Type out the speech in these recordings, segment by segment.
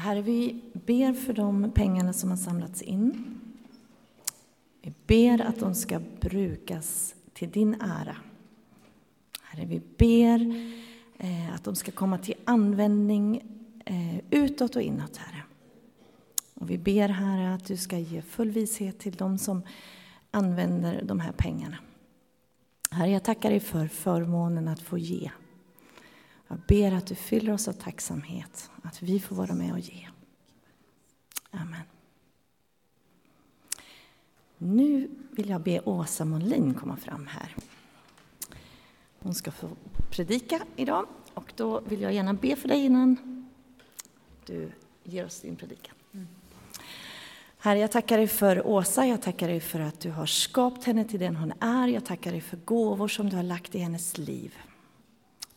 Herre, vi ber för de pengarna som har samlats in. Vi ber att de ska brukas till din ära. Herre, vi ber eh, att de ska komma till användning eh, utåt och inåt, Herre. Och vi ber, Herre, att du ska ge full vishet till dem som använder de här pengarna. Herre, jag tackar dig för förmånen att få ge. Jag ber att du fyller oss av tacksamhet, att vi får vara med och ge. Amen. Nu vill jag be Åsa Molin komma fram här. Hon ska få predika idag och då vill jag gärna be för dig innan du ger oss din predikan. Herre, jag tackar dig för Åsa, jag tackar dig för att du har skapat henne till den hon är. Jag tackar dig för gåvor som du har lagt i hennes liv.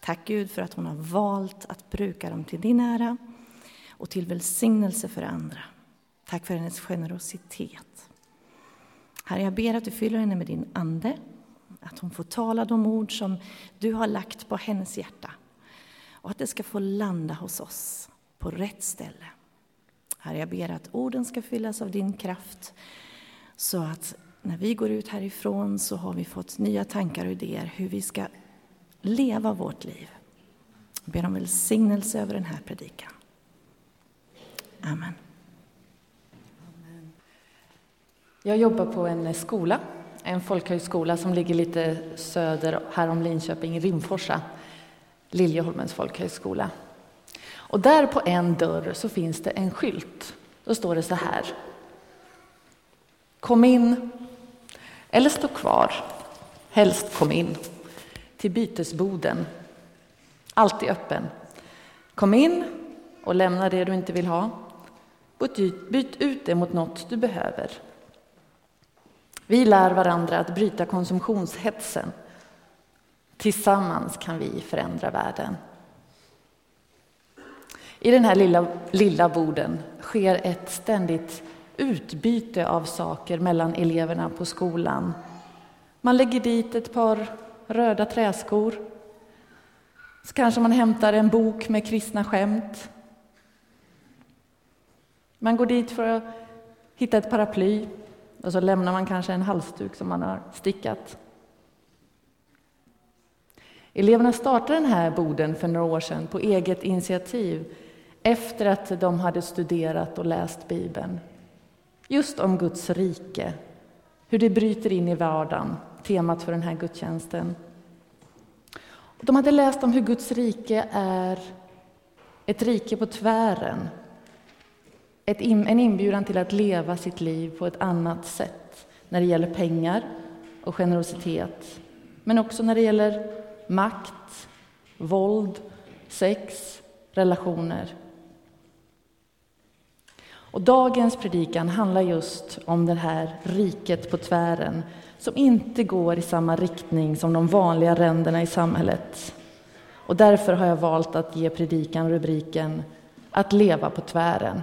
Tack Gud för att hon har valt att bruka dem till din ära och till välsignelse för andra. Tack för hennes generositet. Herre, jag ber att du fyller henne med din Ande, att hon får tala de ord som du har lagt på hennes hjärta och att det ska få landa hos oss på rätt ställe. Herre, jag ber att orden ska fyllas av din kraft så att när vi går ut härifrån så har vi fått nya tankar och idéer hur vi ska leva vårt liv. Jag ber om välsignelse över den här predikan. Amen. Jag jobbar på en skola, en folkhögskola som ligger lite söder här om Linköping, i Rimforsa, Liljeholmens folkhögskola. Och där på en dörr så finns det en skylt. Då står det så här. Kom in, eller stå kvar. Helst kom in. Till bytesboden. Alltid öppen. Kom in och lämna det du inte vill ha. Byt ut det mot något du behöver. Vi lär varandra att bryta konsumtionshetsen. Tillsammans kan vi förändra världen. I den här lilla, lilla borden sker ett ständigt utbyte av saker mellan eleverna på skolan. Man lägger dit ett par röda träskor. Så kanske man hämtar en bok med kristna skämt. Man går dit för att hitta ett paraply och så lämnar man kanske en halsduk som man har stickat. Eleverna startade den här boden för några år sedan på eget initiativ efter att de hade studerat och läst Bibeln. Just om Guds rike, hur det bryter in i vardagen, temat för den här gudstjänsten. De hade läst om hur Guds rike är ett rike på tvären. Ett, en inbjudan till att leva sitt liv på ett annat sätt när det gäller pengar och generositet. Men också när det gäller makt, våld, sex, relationer. Och dagens predikan handlar just om det här riket på tvären som inte går i samma riktning som de vanliga ränderna i samhället. Och därför har jag valt att ge predikan rubriken Att leva på tvären.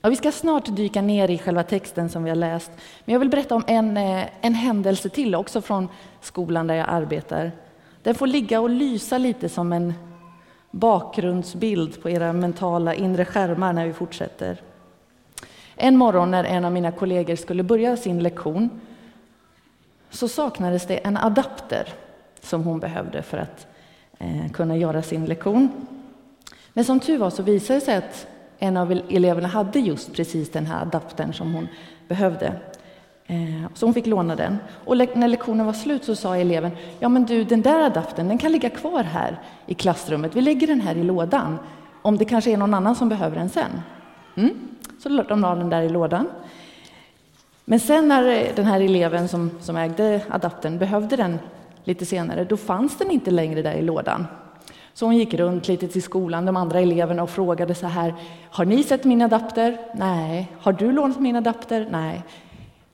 Ja, vi ska snart dyka ner i själva texten som vi har läst, men jag vill berätta om en, eh, en händelse till också från skolan där jag arbetar. Den får ligga och lysa lite som en bakgrundsbild på era mentala inre skärmar när vi fortsätter. En morgon när en av mina kollegor skulle börja sin lektion så saknades det en adapter som hon behövde för att eh, kunna göra sin lektion. Men som tur var så visade det sig att en av eleverna hade just precis den här adaptern som hon behövde. Eh, så hon fick låna den. Och när lektionen var slut så sa eleven, ja men du den där adaptern den kan ligga kvar här i klassrummet, vi lägger den här i lådan, om det kanske är någon annan som behöver den sen. Mm. Så de la den där i lådan. Men sen när den här eleven som, som ägde adaptern behövde den lite senare, då fanns den inte längre där i lådan. Så hon gick runt lite till skolan, de andra eleverna, och frågade så här, har ni sett min adapter? Nej. Har du lånat min adapter? Nej.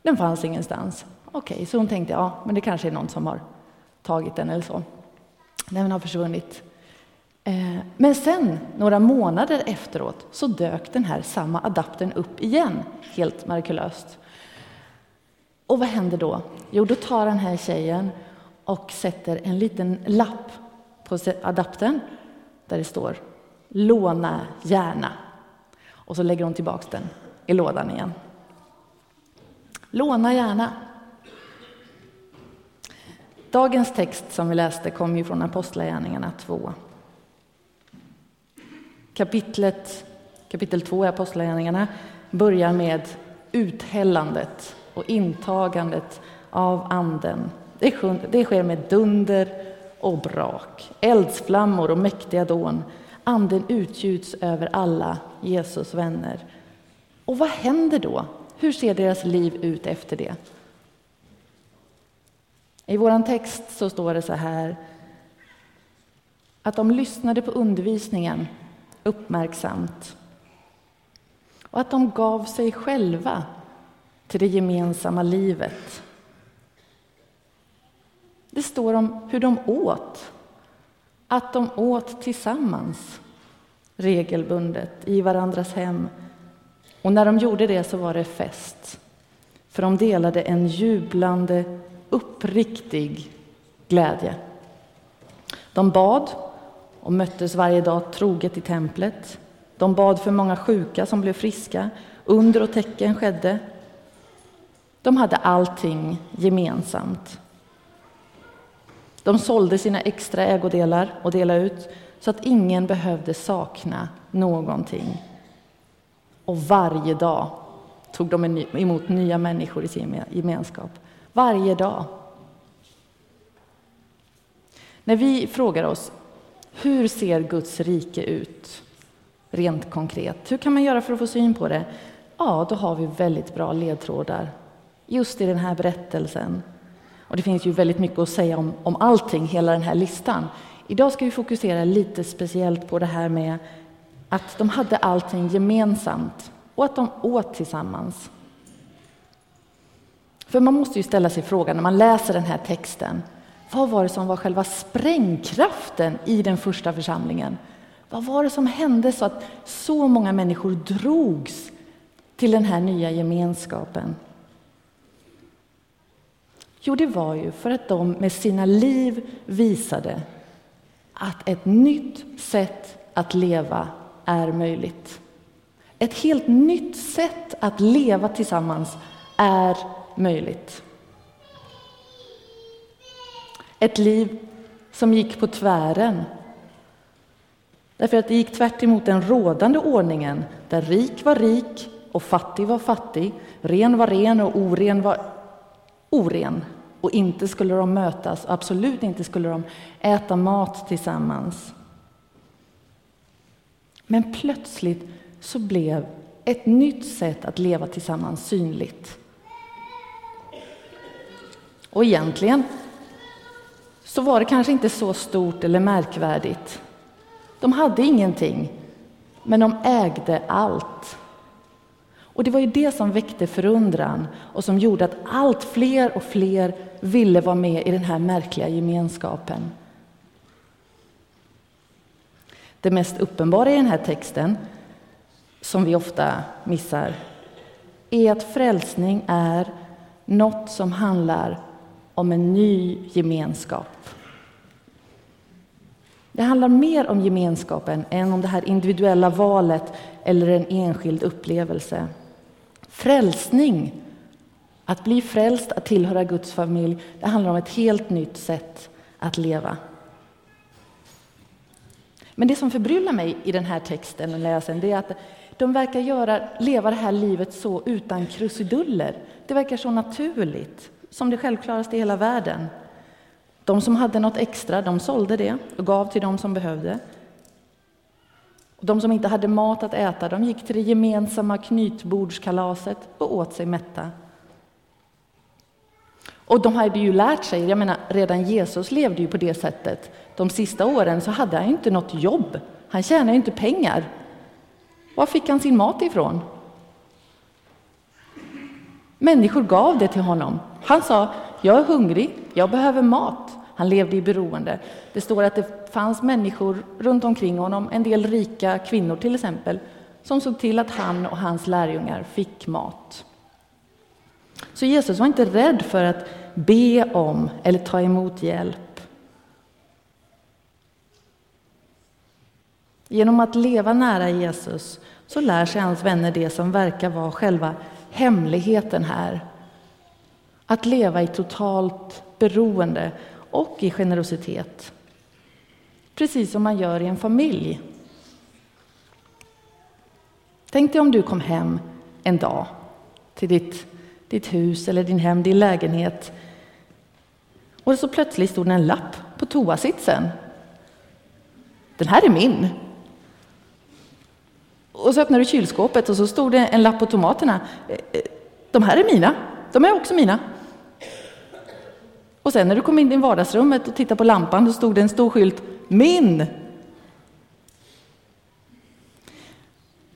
Den fanns ingenstans. Okej, okay, så hon tänkte, ja, men det kanske är någon som har tagit den eller så. Den har försvunnit. Eh, men sen, några månader efteråt, så dök den här samma adaptern upp igen, helt mirakulöst. Och vad händer då? Jo, då tar den här tjejen och sätter en liten lapp på adaptern där det står låna gärna. Och så lägger hon tillbaks den i lådan igen. Låna gärna. Dagens text som vi läste kom ju från Apostlagärningarna 2. Kapitlet, kapitel 2 i Apostlagärningarna börjar med uthällandet och intagandet av Anden. Det sker med dunder och brak, eldsflammor och mäktiga dån. Anden utgjuts över alla Jesus vänner. Och vad händer då? Hur ser deras liv ut efter det? I vår text så står det så här att de lyssnade på undervisningen uppmärksamt och att de gav sig själva till det gemensamma livet. Det står om hur de åt, att de åt tillsammans regelbundet i varandras hem. Och när de gjorde det så var det fest, för de delade en jublande, uppriktig glädje. De bad och möttes varje dag troget i templet. De bad för många sjuka som blev friska. Under och tecken skedde. De hade allting gemensamt. De sålde sina extra ägodelar och delade ut så att ingen behövde sakna någonting. Och varje dag tog de emot nya människor i sin gemenskap. Varje dag. När vi frågar oss hur ser Guds rike ut rent konkret? Hur kan man göra för att få syn på det? Ja, då har vi väldigt bra ledtrådar just i den här berättelsen. Och det finns ju väldigt mycket att säga om, om allting, hela den här listan. Idag ska vi fokusera lite speciellt på det här med att de hade allting gemensamt och att de åt tillsammans. För man måste ju ställa sig frågan när man läser den här texten, vad var det som var själva sprängkraften i den första församlingen? Vad var det som hände så att så många människor drogs till den här nya gemenskapen? Jo, det var ju för att de med sina liv visade att ett nytt sätt att leva är möjligt. Ett helt nytt sätt att leva tillsammans är möjligt. Ett liv som gick på tvären. Därför att det gick tvärt emot den rådande ordningen där rik var rik och fattig var fattig, ren var ren och oren var oren. Och inte skulle de mötas, absolut inte skulle de äta mat tillsammans. Men plötsligt så blev ett nytt sätt att leva tillsammans synligt. Och egentligen så var det kanske inte så stort eller märkvärdigt. De hade ingenting, men de ägde allt. Och det var ju det som väckte förundran och som gjorde att allt fler och fler ville vara med i den här märkliga gemenskapen. Det mest uppenbara i den här texten, som vi ofta missar, är att frälsning är något som handlar om en ny gemenskap. Det handlar mer om gemenskapen än om det här individuella valet eller en enskild upplevelse. Frälsning, att bli frälst, att tillhöra Guds familj, det handlar om ett helt nytt sätt att leva. Men det som förbryllar mig i den här texten och läsen, det är att de verkar göra, leva det här livet så utan krusiduller. Det verkar så naturligt, som det självklaraste i hela världen. De som hade något extra, de sålde det och gav till de som behövde. De som inte hade mat att äta, de gick till det gemensamma knytbordskalaset och åt sig mätta. Och de hade ju lärt sig, jag menar redan Jesus levde ju på det sättet. De sista åren så hade han ju inte något jobb, han tjänade ju inte pengar. Var fick han sin mat ifrån? Människor gav det till honom. Han sa, jag är hungrig, jag behöver mat. Han levde i beroende. Det står att det fanns människor runt omkring honom, en del rika kvinnor till exempel, som såg till att han och hans lärjungar fick mat. Så Jesus var inte rädd för att be om eller ta emot hjälp. Genom att leva nära Jesus så lär sig hans vänner det som verkar vara själva hemligheten här. Att leva i totalt beroende och i generositet. Precis som man gör i en familj. Tänk dig om du kom hem en dag till ditt, ditt hus eller din hem, din lägenhet och så plötsligt stod det en lapp på toasitsen. Den här är min. Och så öppnar du kylskåpet och så stod det en lapp på tomaterna. Eh, eh, de här är mina. De är också mina. Och sen när du kom in i vardagsrummet och tittade på lampan så stod det en stor skylt Min!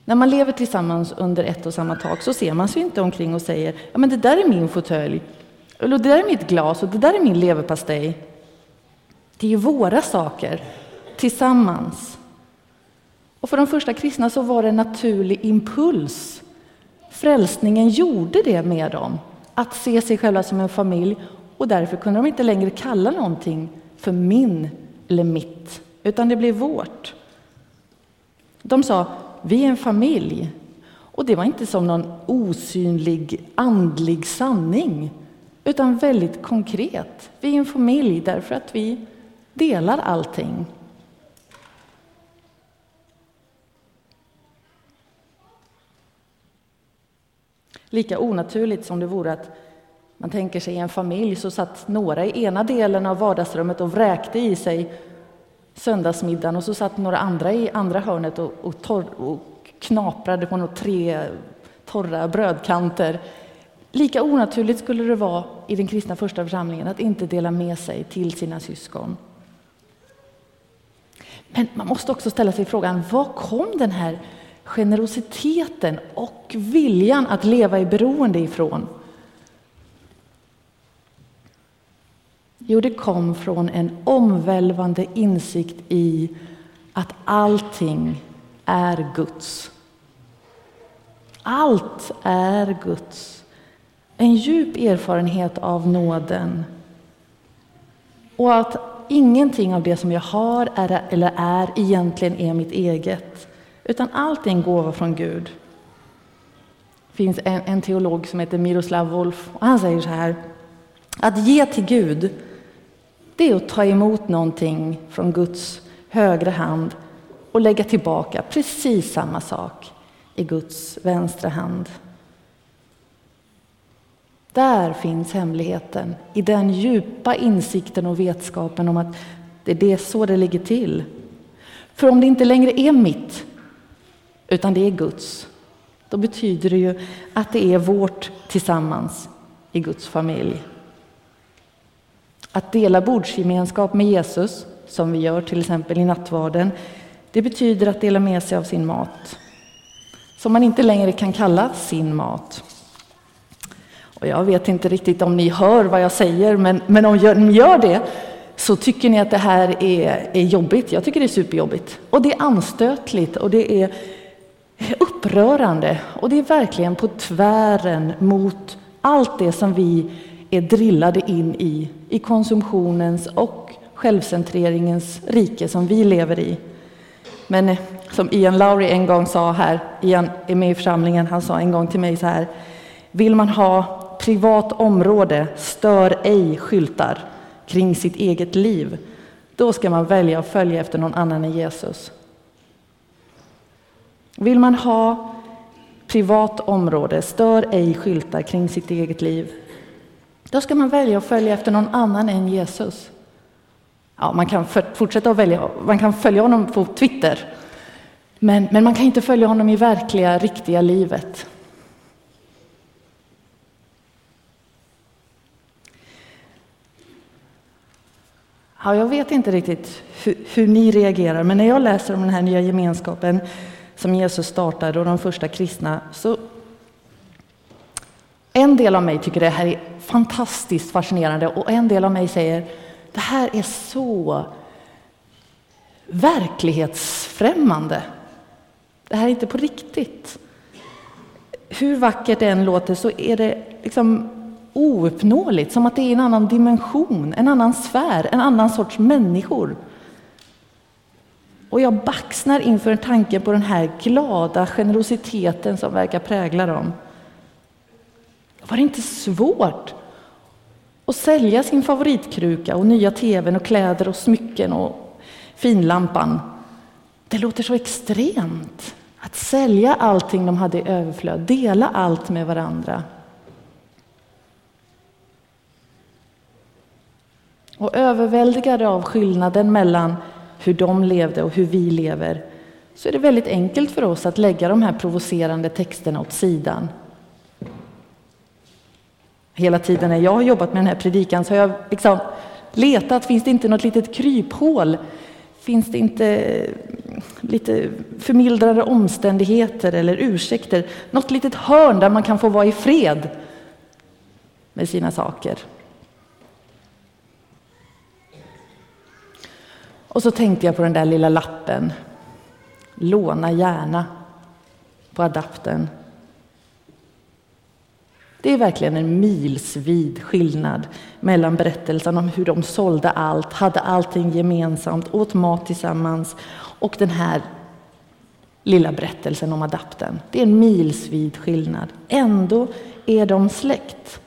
När man lever tillsammans under ett och samma tak så ser man sig inte omkring och säger ja men det där är min fåtölj, eller det där är mitt glas och det där är min leverpastej. Det är ju våra saker, tillsammans. Och för de första kristna så var det en naturlig impuls. Frälsningen gjorde det med dem, att se sig själva som en familj och därför kunde de inte längre kalla någonting för min eller mitt, utan det blev vårt. De sa, vi är en familj. Och det var inte som någon osynlig andlig sanning, utan väldigt konkret. Vi är en familj därför att vi delar allting. Lika onaturligt som det vore att man tänker sig i en familj så satt några i ena delen av vardagsrummet och vräkte i sig söndagsmiddagen och så satt några andra i andra hörnet och, och, torr, och knaprade på några tre torra brödkanter. Lika onaturligt skulle det vara i den kristna första församlingen att inte dela med sig till sina syskon. Men man måste också ställa sig frågan, var kom den här generositeten och viljan att leva i beroende ifrån? Jo, det kom från en omvälvande insikt i att allting är Guds. Allt är Guds. En djup erfarenhet av nåden. Och att ingenting av det som jag har är, eller är egentligen är mitt eget, utan allt är en gåva från Gud. Det finns en, en teolog som heter Miroslav Wolf och han säger så här. Att ge till Gud, det är att ta emot någonting från Guds högra hand och lägga tillbaka precis samma sak i Guds vänstra hand. Där finns hemligheten, i den djupa insikten och vetskapen om att det är det så det ligger till. För om det inte längre är mitt, utan det är Guds, då betyder det ju att det är vårt tillsammans i Guds familj. Att dela bordsgemenskap med Jesus, som vi gör till exempel i nattvarden, det betyder att dela med sig av sin mat, som man inte längre kan kalla sin mat. Och jag vet inte riktigt om ni hör vad jag säger, men, men om ni gör det så tycker ni att det här är, är jobbigt. Jag tycker det är superjobbigt. Och det är anstötligt och det är upprörande. Och det är verkligen på tvären mot allt det som vi är drillade in i, i konsumtionens och självcentreringens rike som vi lever i. Men eh, som Ian Lowry en gång sa här, Ian är med i församlingen, han sa en gång till mig så här, vill man ha privat område, stör ej skyltar kring sitt eget liv, då ska man välja att följa efter någon annan än Jesus. Vill man ha privat område, stör ej skyltar kring sitt eget liv, då ska man välja att följa efter någon annan än Jesus. Ja, man kan fortsätta att välja, man kan följa honom på Twitter, men, men man kan inte följa honom i verkliga, riktiga livet. Ja, jag vet inte riktigt hur, hur, ni reagerar, men när jag läser om den här nya gemenskapen som Jesus startade och de första kristna, så en del av mig tycker det här är fantastiskt fascinerande och en del av mig säger det här är så verklighetsfrämmande. Det här är inte på riktigt. Hur vackert det än låter så är det liksom ouppnåeligt, som att det är en annan dimension, en annan sfär, en annan sorts människor. Och jag baxnar inför tanken på den här glada generositeten som verkar prägla dem. Var det inte svårt att sälja sin favoritkruka och nya tvn och kläder och smycken och finlampan? Det låter så extremt att sälja allting de hade i överflöd, dela allt med varandra. Och överväldigade av skillnaden mellan hur de levde och hur vi lever så är det väldigt enkelt för oss att lägga de här provocerande texterna åt sidan. Hela tiden när jag har jobbat med den här predikan så har jag liksom letat, finns det inte något litet kryphål? Finns det inte eh, lite förmildrande omständigheter eller ursäkter? Något litet hörn där man kan få vara i fred med sina saker? Och så tänkte jag på den där lilla lappen. Låna gärna på adaptern. Det är verkligen en milsvid skillnad mellan berättelsen om hur de sålde allt, hade allting gemensamt, åt mat tillsammans och den här lilla berättelsen om adapten. Det är en milsvid skillnad. Ändå är de släkt.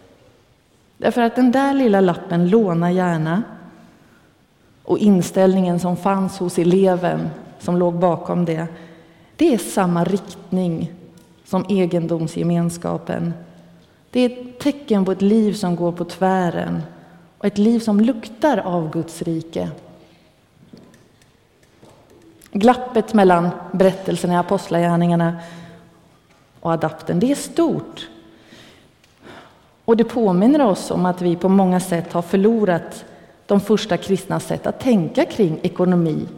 Därför att den där lilla lappen, låna gärna, och inställningen som fanns hos eleven som låg bakom det, det är samma riktning som egendomsgemenskapen. Det är ett tecken på ett liv som går på tvären och ett liv som luktar av Guds rike. Glappet mellan berättelserna i Apostlagärningarna och adapten, det är stort. Och det påminner oss om att vi på många sätt har förlorat de första kristnas sätt att tänka kring ekonomi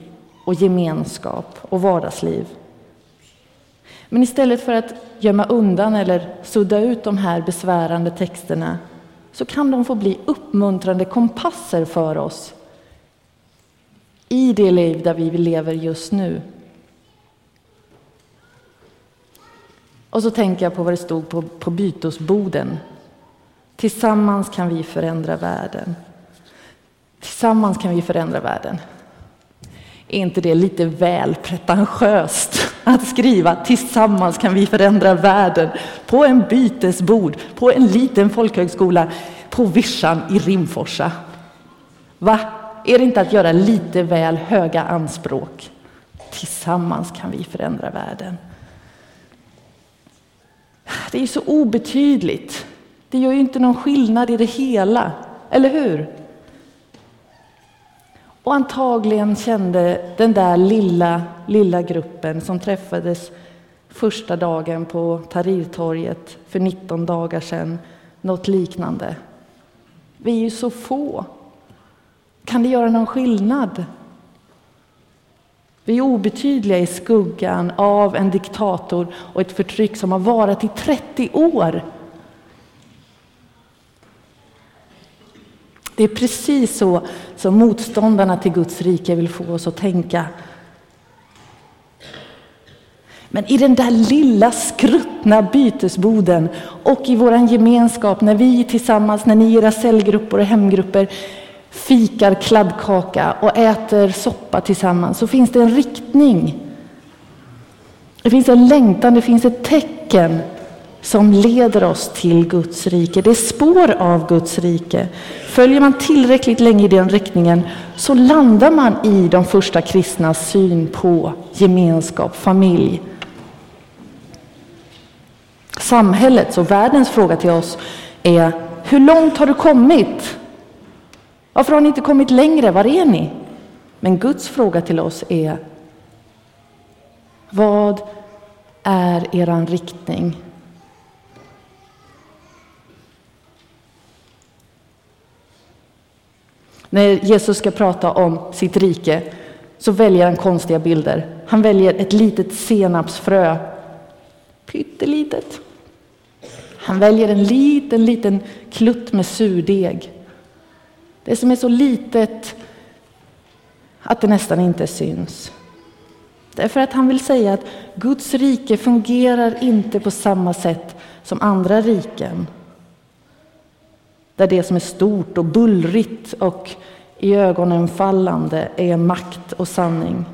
och gemenskap och vardagsliv. Men istället för att gömma undan eller sudda ut de här besvärande texterna så kan de få bli uppmuntrande kompasser för oss i det liv där vi lever just nu. Och så tänker jag på vad det stod på, på bytesboden. Tillsammans kan vi förändra världen. Tillsammans kan vi förändra världen. Är inte det lite väl pretentiöst att skriva tillsammans kan vi förändra världen på en bytesbord på en liten folkhögskola på Vischan i Rimforsa? Va? Är det inte att göra lite väl höga anspråk? Tillsammans kan vi förändra världen. Det är så obetydligt. Det gör ju inte någon skillnad i det hela, eller hur? Och antagligen kände den där lilla, lilla gruppen som träffades första dagen på Tahrirtorget för 19 dagar sedan något liknande. Vi är ju så få. Kan det göra någon skillnad? Vi är obetydliga i skuggan av en diktator och ett förtryck som har varat i 30 år. Det är precis så som motståndarna till Guds rike vill få oss att tänka. Men i den där lilla skruttna bytesboden och i vår gemenskap när vi tillsammans, när ni i era cellgrupper och hemgrupper fikar kladdkaka och äter soppa tillsammans så finns det en riktning. Det finns en längtan, det finns ett tecken som leder oss till Guds rike. Det är spår av Guds rike. Följer man tillräckligt länge i den riktningen så landar man i de första kristnas syn på gemenskap, familj. Samhällets och världens fråga till oss är hur långt har du kommit? Varför har ni inte kommit längre? Var är ni? Men Guds fråga till oss är vad är eran riktning? När Jesus ska prata om sitt rike så väljer han konstiga bilder. Han väljer ett litet senapsfrö, pyttelitet. Han väljer en liten, liten klutt med surdeg. Det som är så litet att det nästan inte syns. Därför att han vill säga att Guds rike fungerar inte på samma sätt som andra riken. Där det som är stort och bullrigt och i ögonen fallande är makt och sanning.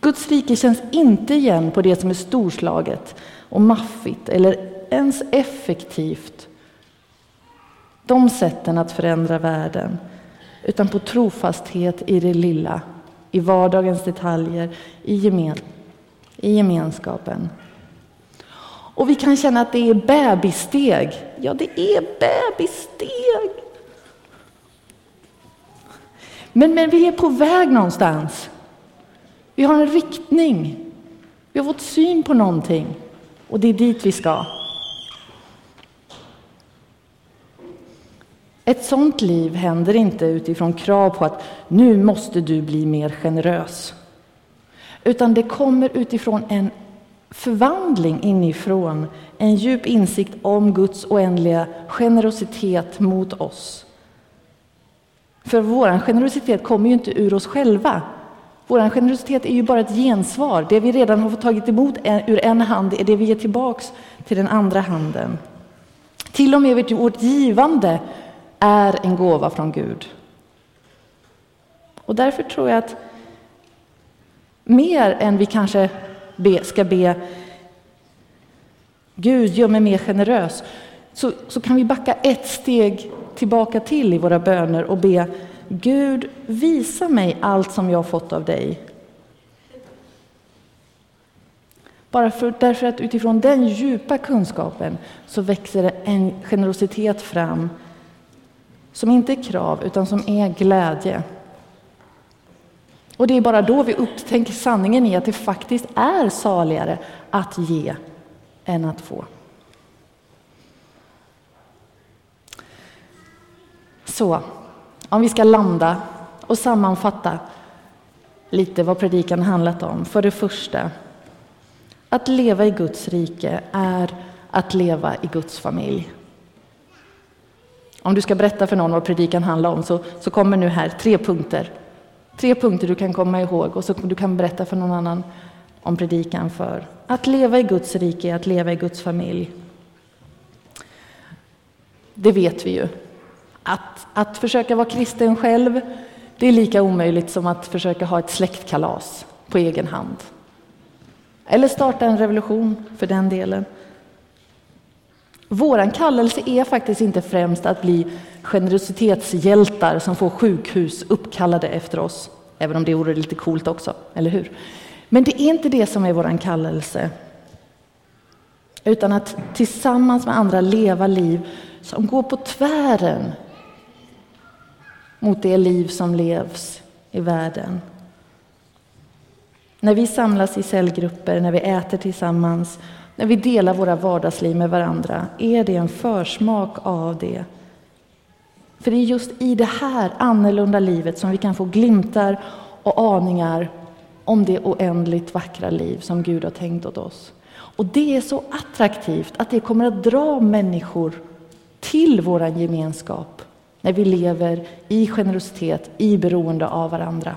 Guds rike känns inte igen på det som är storslaget och maffigt eller ens effektivt. De sätten att förändra världen, utan på trofasthet i det lilla, i vardagens detaljer, i, gemen, i gemenskapen. Och vi kan känna att det är bebissteg. Ja, det är bebissteg. Men, men vi är på väg någonstans. Vi har en riktning. Vi har fått syn på någonting och det är dit vi ska. Ett sånt liv händer inte utifrån krav på att nu måste du bli mer generös. Utan det kommer utifrån en förvandling inifrån, en djup insikt om Guds oändliga generositet mot oss. För vår generositet kommer ju inte ur oss själva. Vår generositet är ju bara ett gensvar. Det vi redan har fått tagit emot ur en hand är det vi ger tillbaks till den andra handen. Till och med vårt givande är en gåva från Gud. Och därför tror jag att mer än vi kanske be, ska be Gud, gör mig mer generös, så, så kan vi backa ett steg tillbaka till i våra böner och be Gud, visa mig allt som jag har fått av dig. Bara för, därför att utifrån den djupa kunskapen så växer en generositet fram som inte är krav, utan som är glädje. Och det är bara då vi upptäcker sanningen i att det faktiskt är saligare att ge än att få. Så, om vi ska landa och sammanfatta lite vad predikan handlat om. För det första, att leva i Guds rike är att leva i Guds familj. Om du ska berätta för någon vad predikan handlar om så, så kommer nu här tre punkter. Tre punkter du kan komma ihåg och så du kan berätta för någon annan om predikan för. Att leva i Guds rike är att leva i Guds familj. Det vet vi ju. Att, att försöka vara kristen själv, det är lika omöjligt som att försöka ha ett släktkalas på egen hand. Eller starta en revolution för den delen. Vår kallelse är faktiskt inte främst att bli generositetshjältar som får sjukhus uppkallade efter oss, även om det vore lite coolt också, eller hur? Men det är inte det som är vår kallelse, utan att tillsammans med andra leva liv som går på tvären mot det liv som levs i världen. När vi samlas i cellgrupper, när vi äter tillsammans, när vi delar våra vardagsliv med varandra, är det en försmak av det. För det är just i det här annorlunda livet som vi kan få glimtar och aningar om det oändligt vackra liv som Gud har tänkt åt oss. Och det är så attraktivt att det kommer att dra människor till vår gemenskap när vi lever i generositet, i beroende av varandra.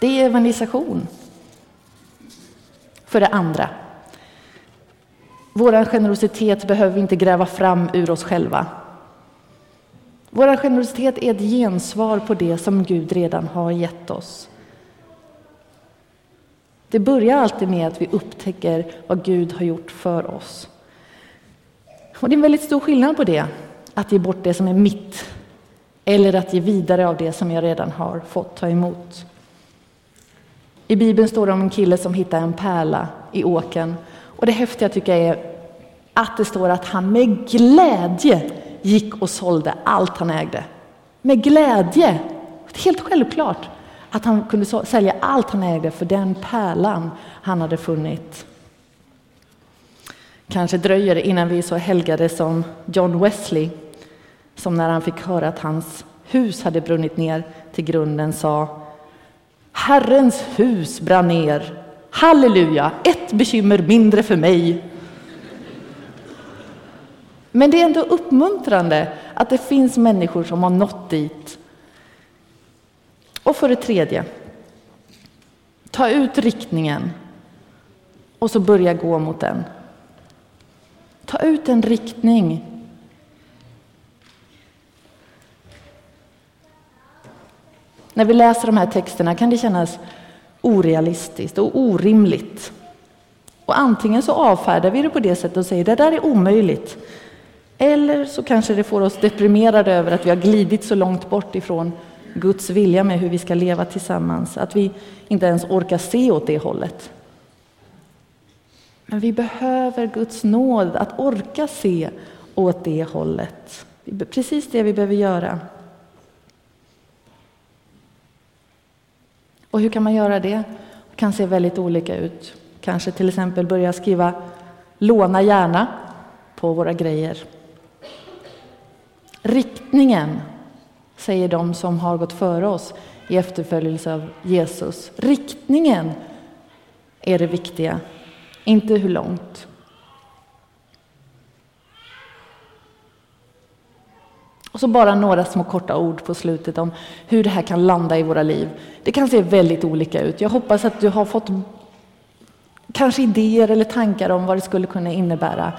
Det är evangelisation. För det andra, vår generositet behöver vi inte gräva fram ur oss själva. Vår generositet är ett gensvar på det som Gud redan har gett oss. Det börjar alltid med att vi upptäcker vad Gud har gjort för oss. Och det är en väldigt stor skillnad på det, att ge bort det som är mitt eller att ge vidare av det som jag redan har fått ta emot. I Bibeln står det om en kille som hittade en pärla i åken. Och det häftiga tycker jag är att det står att han med glädje gick och sålde allt han ägde. Med glädje! Helt självklart att han kunde sälja allt han ägde för den pärlan han hade funnit. Kanske dröjer det innan vi är så helgade som John Wesley som när han fick höra att hans hus hade brunnit ner till grunden sa Herrens hus brann ner. Halleluja, ett bekymmer mindre för mig. Men det är ändå uppmuntrande att det finns människor som har nått dit. Och för det tredje, ta ut riktningen och så börja gå mot den. Ta ut en riktning. När vi läser de här texterna kan det kännas orealistiskt och orimligt. Och antingen så avfärdar vi det på det sättet och säger det där är omöjligt. Eller så kanske det får oss deprimerade över att vi har glidit så långt bort ifrån Guds vilja med hur vi ska leva tillsammans, att vi inte ens orkar se åt det hållet. Men vi behöver Guds nåd att orka se åt det hållet. Precis det vi behöver göra. Och hur kan man göra det? Det kan se väldigt olika ut. Kanske till exempel börja skriva låna gärna på våra grejer. Riktningen, säger de som har gått före oss i efterföljelse av Jesus. Riktningen är det viktiga, inte hur långt. Och så bara några små korta ord på slutet om hur det här kan landa i våra liv. Det kan se väldigt olika ut. Jag hoppas att du har fått kanske idéer eller tankar om vad det skulle kunna innebära.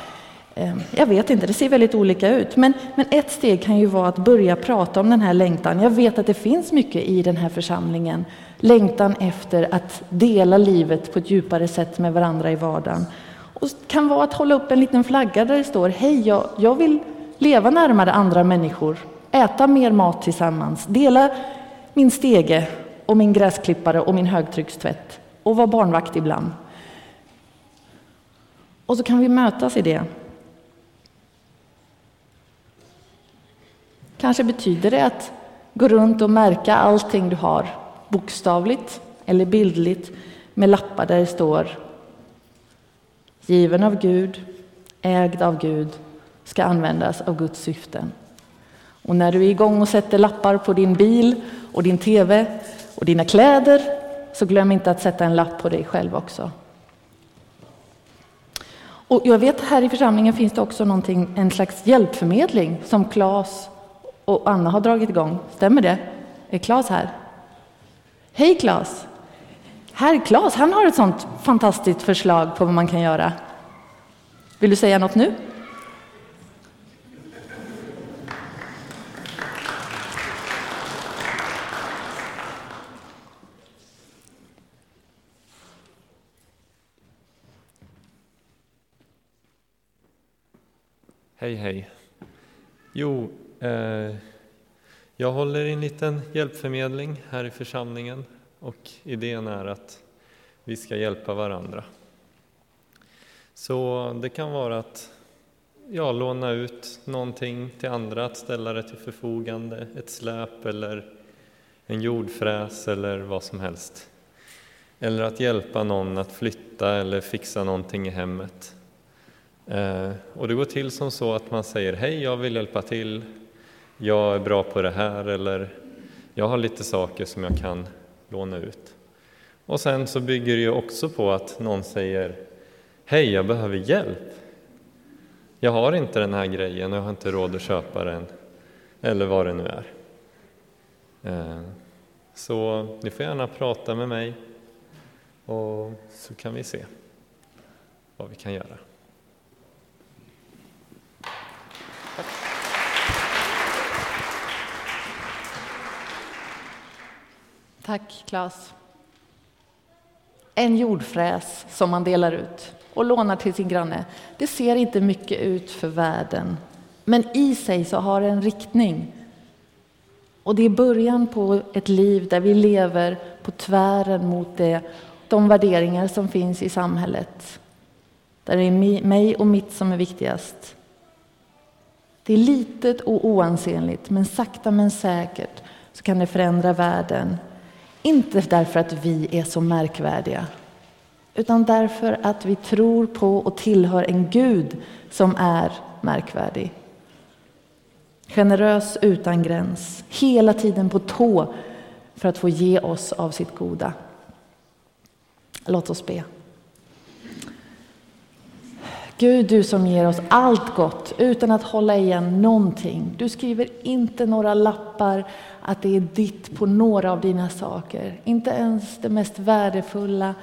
Eh, jag vet inte, det ser väldigt olika ut. Men, men ett steg kan ju vara att börja prata om den här längtan. Jag vet att det finns mycket i den här församlingen. Längtan efter att dela livet på ett djupare sätt med varandra i vardagen. Och det kan vara att hålla upp en liten flagga där det står Hej, jag, jag vill leva närmare andra människor, äta mer mat tillsammans, dela min stege och min gräsklippare och min högtryckstvätt och vara barnvakt ibland. Och så kan vi mötas i det. Kanske betyder det att gå runt och märka allting du har, bokstavligt eller bildligt, med lappar där det står given av Gud, ägd av Gud, ska användas av Guds syften. Och när du är igång och sätter lappar på din bil och din TV och dina kläder, så glöm inte att sätta en lapp på dig själv också. Och jag vet här i församlingen finns det också någonting, en slags hjälpförmedling som Claes och Anna har dragit igång. Stämmer det? Är Claes här? Hej Claes! Herr Claes, han har ett sånt fantastiskt förslag på vad man kan göra. Vill du säga något nu? Hej, hej. Jo, Eh, jag håller i en liten hjälpförmedling här i församlingen och idén är att vi ska hjälpa varandra. Så det kan vara att ja, låna ut någonting till andra, att ställa det till förfogande, ett släp eller en jordfräs eller vad som helst. Eller att hjälpa någon att flytta eller fixa någonting i hemmet. Eh, och det går till som så att man säger hej, jag vill hjälpa till, jag är bra på det här eller jag har lite saker som jag kan låna ut. Och sen så bygger det ju också på att någon säger hej, jag behöver hjälp. Jag har inte den här grejen och jag har inte råd att köpa den eller vad det nu är. Eh, så ni får gärna prata med mig och så kan vi se vad vi kan göra. Tack, Claes. En jordfräs som man delar ut och lånar till sin granne. Det ser inte mycket ut för världen, men i sig så har det en riktning. Och det är början på ett liv där vi lever på tvären mot det, de värderingar som finns i samhället. Där det är mig och mitt som är viktigast. Det är litet och oansenligt, men sakta men säkert så kan det förändra världen inte därför att vi är så märkvärdiga, utan därför att vi tror på och tillhör en Gud som är märkvärdig. Generös utan gräns, hela tiden på tå för att få ge oss av sitt goda. Låt oss be. Gud, du som ger oss allt gott utan att hålla igen någonting. Du skriver inte några lappar att det är ditt på några av dina saker. Inte ens det mest värdefulla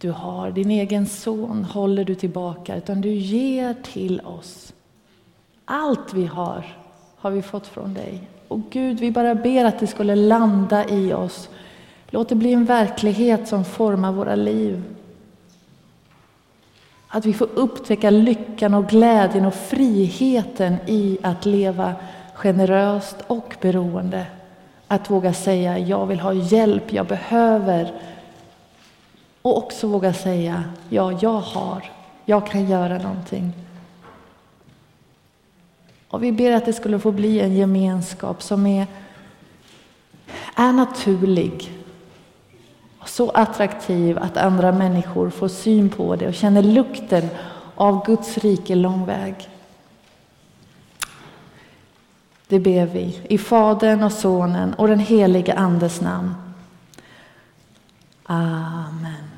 du har. Din egen son håller du tillbaka, utan du ger till oss. Allt vi har, har vi fått från dig. Och Gud, vi bara ber att det skulle landa i oss Låt det bli en verklighet som formar våra liv. Att vi får upptäcka lyckan och glädjen och friheten i att leva generöst och beroende. Att våga säga jag vill ha hjälp, jag behöver. Och också våga säga ja, jag har, jag kan göra någonting. Och vi ber att det skulle få bli en gemenskap som är, är naturlig och så attraktiv att andra människor får syn på det och känner lukten av Guds rike lång väg. Det ber vi i Fadern och Sonen och den helige Andes namn. Amen.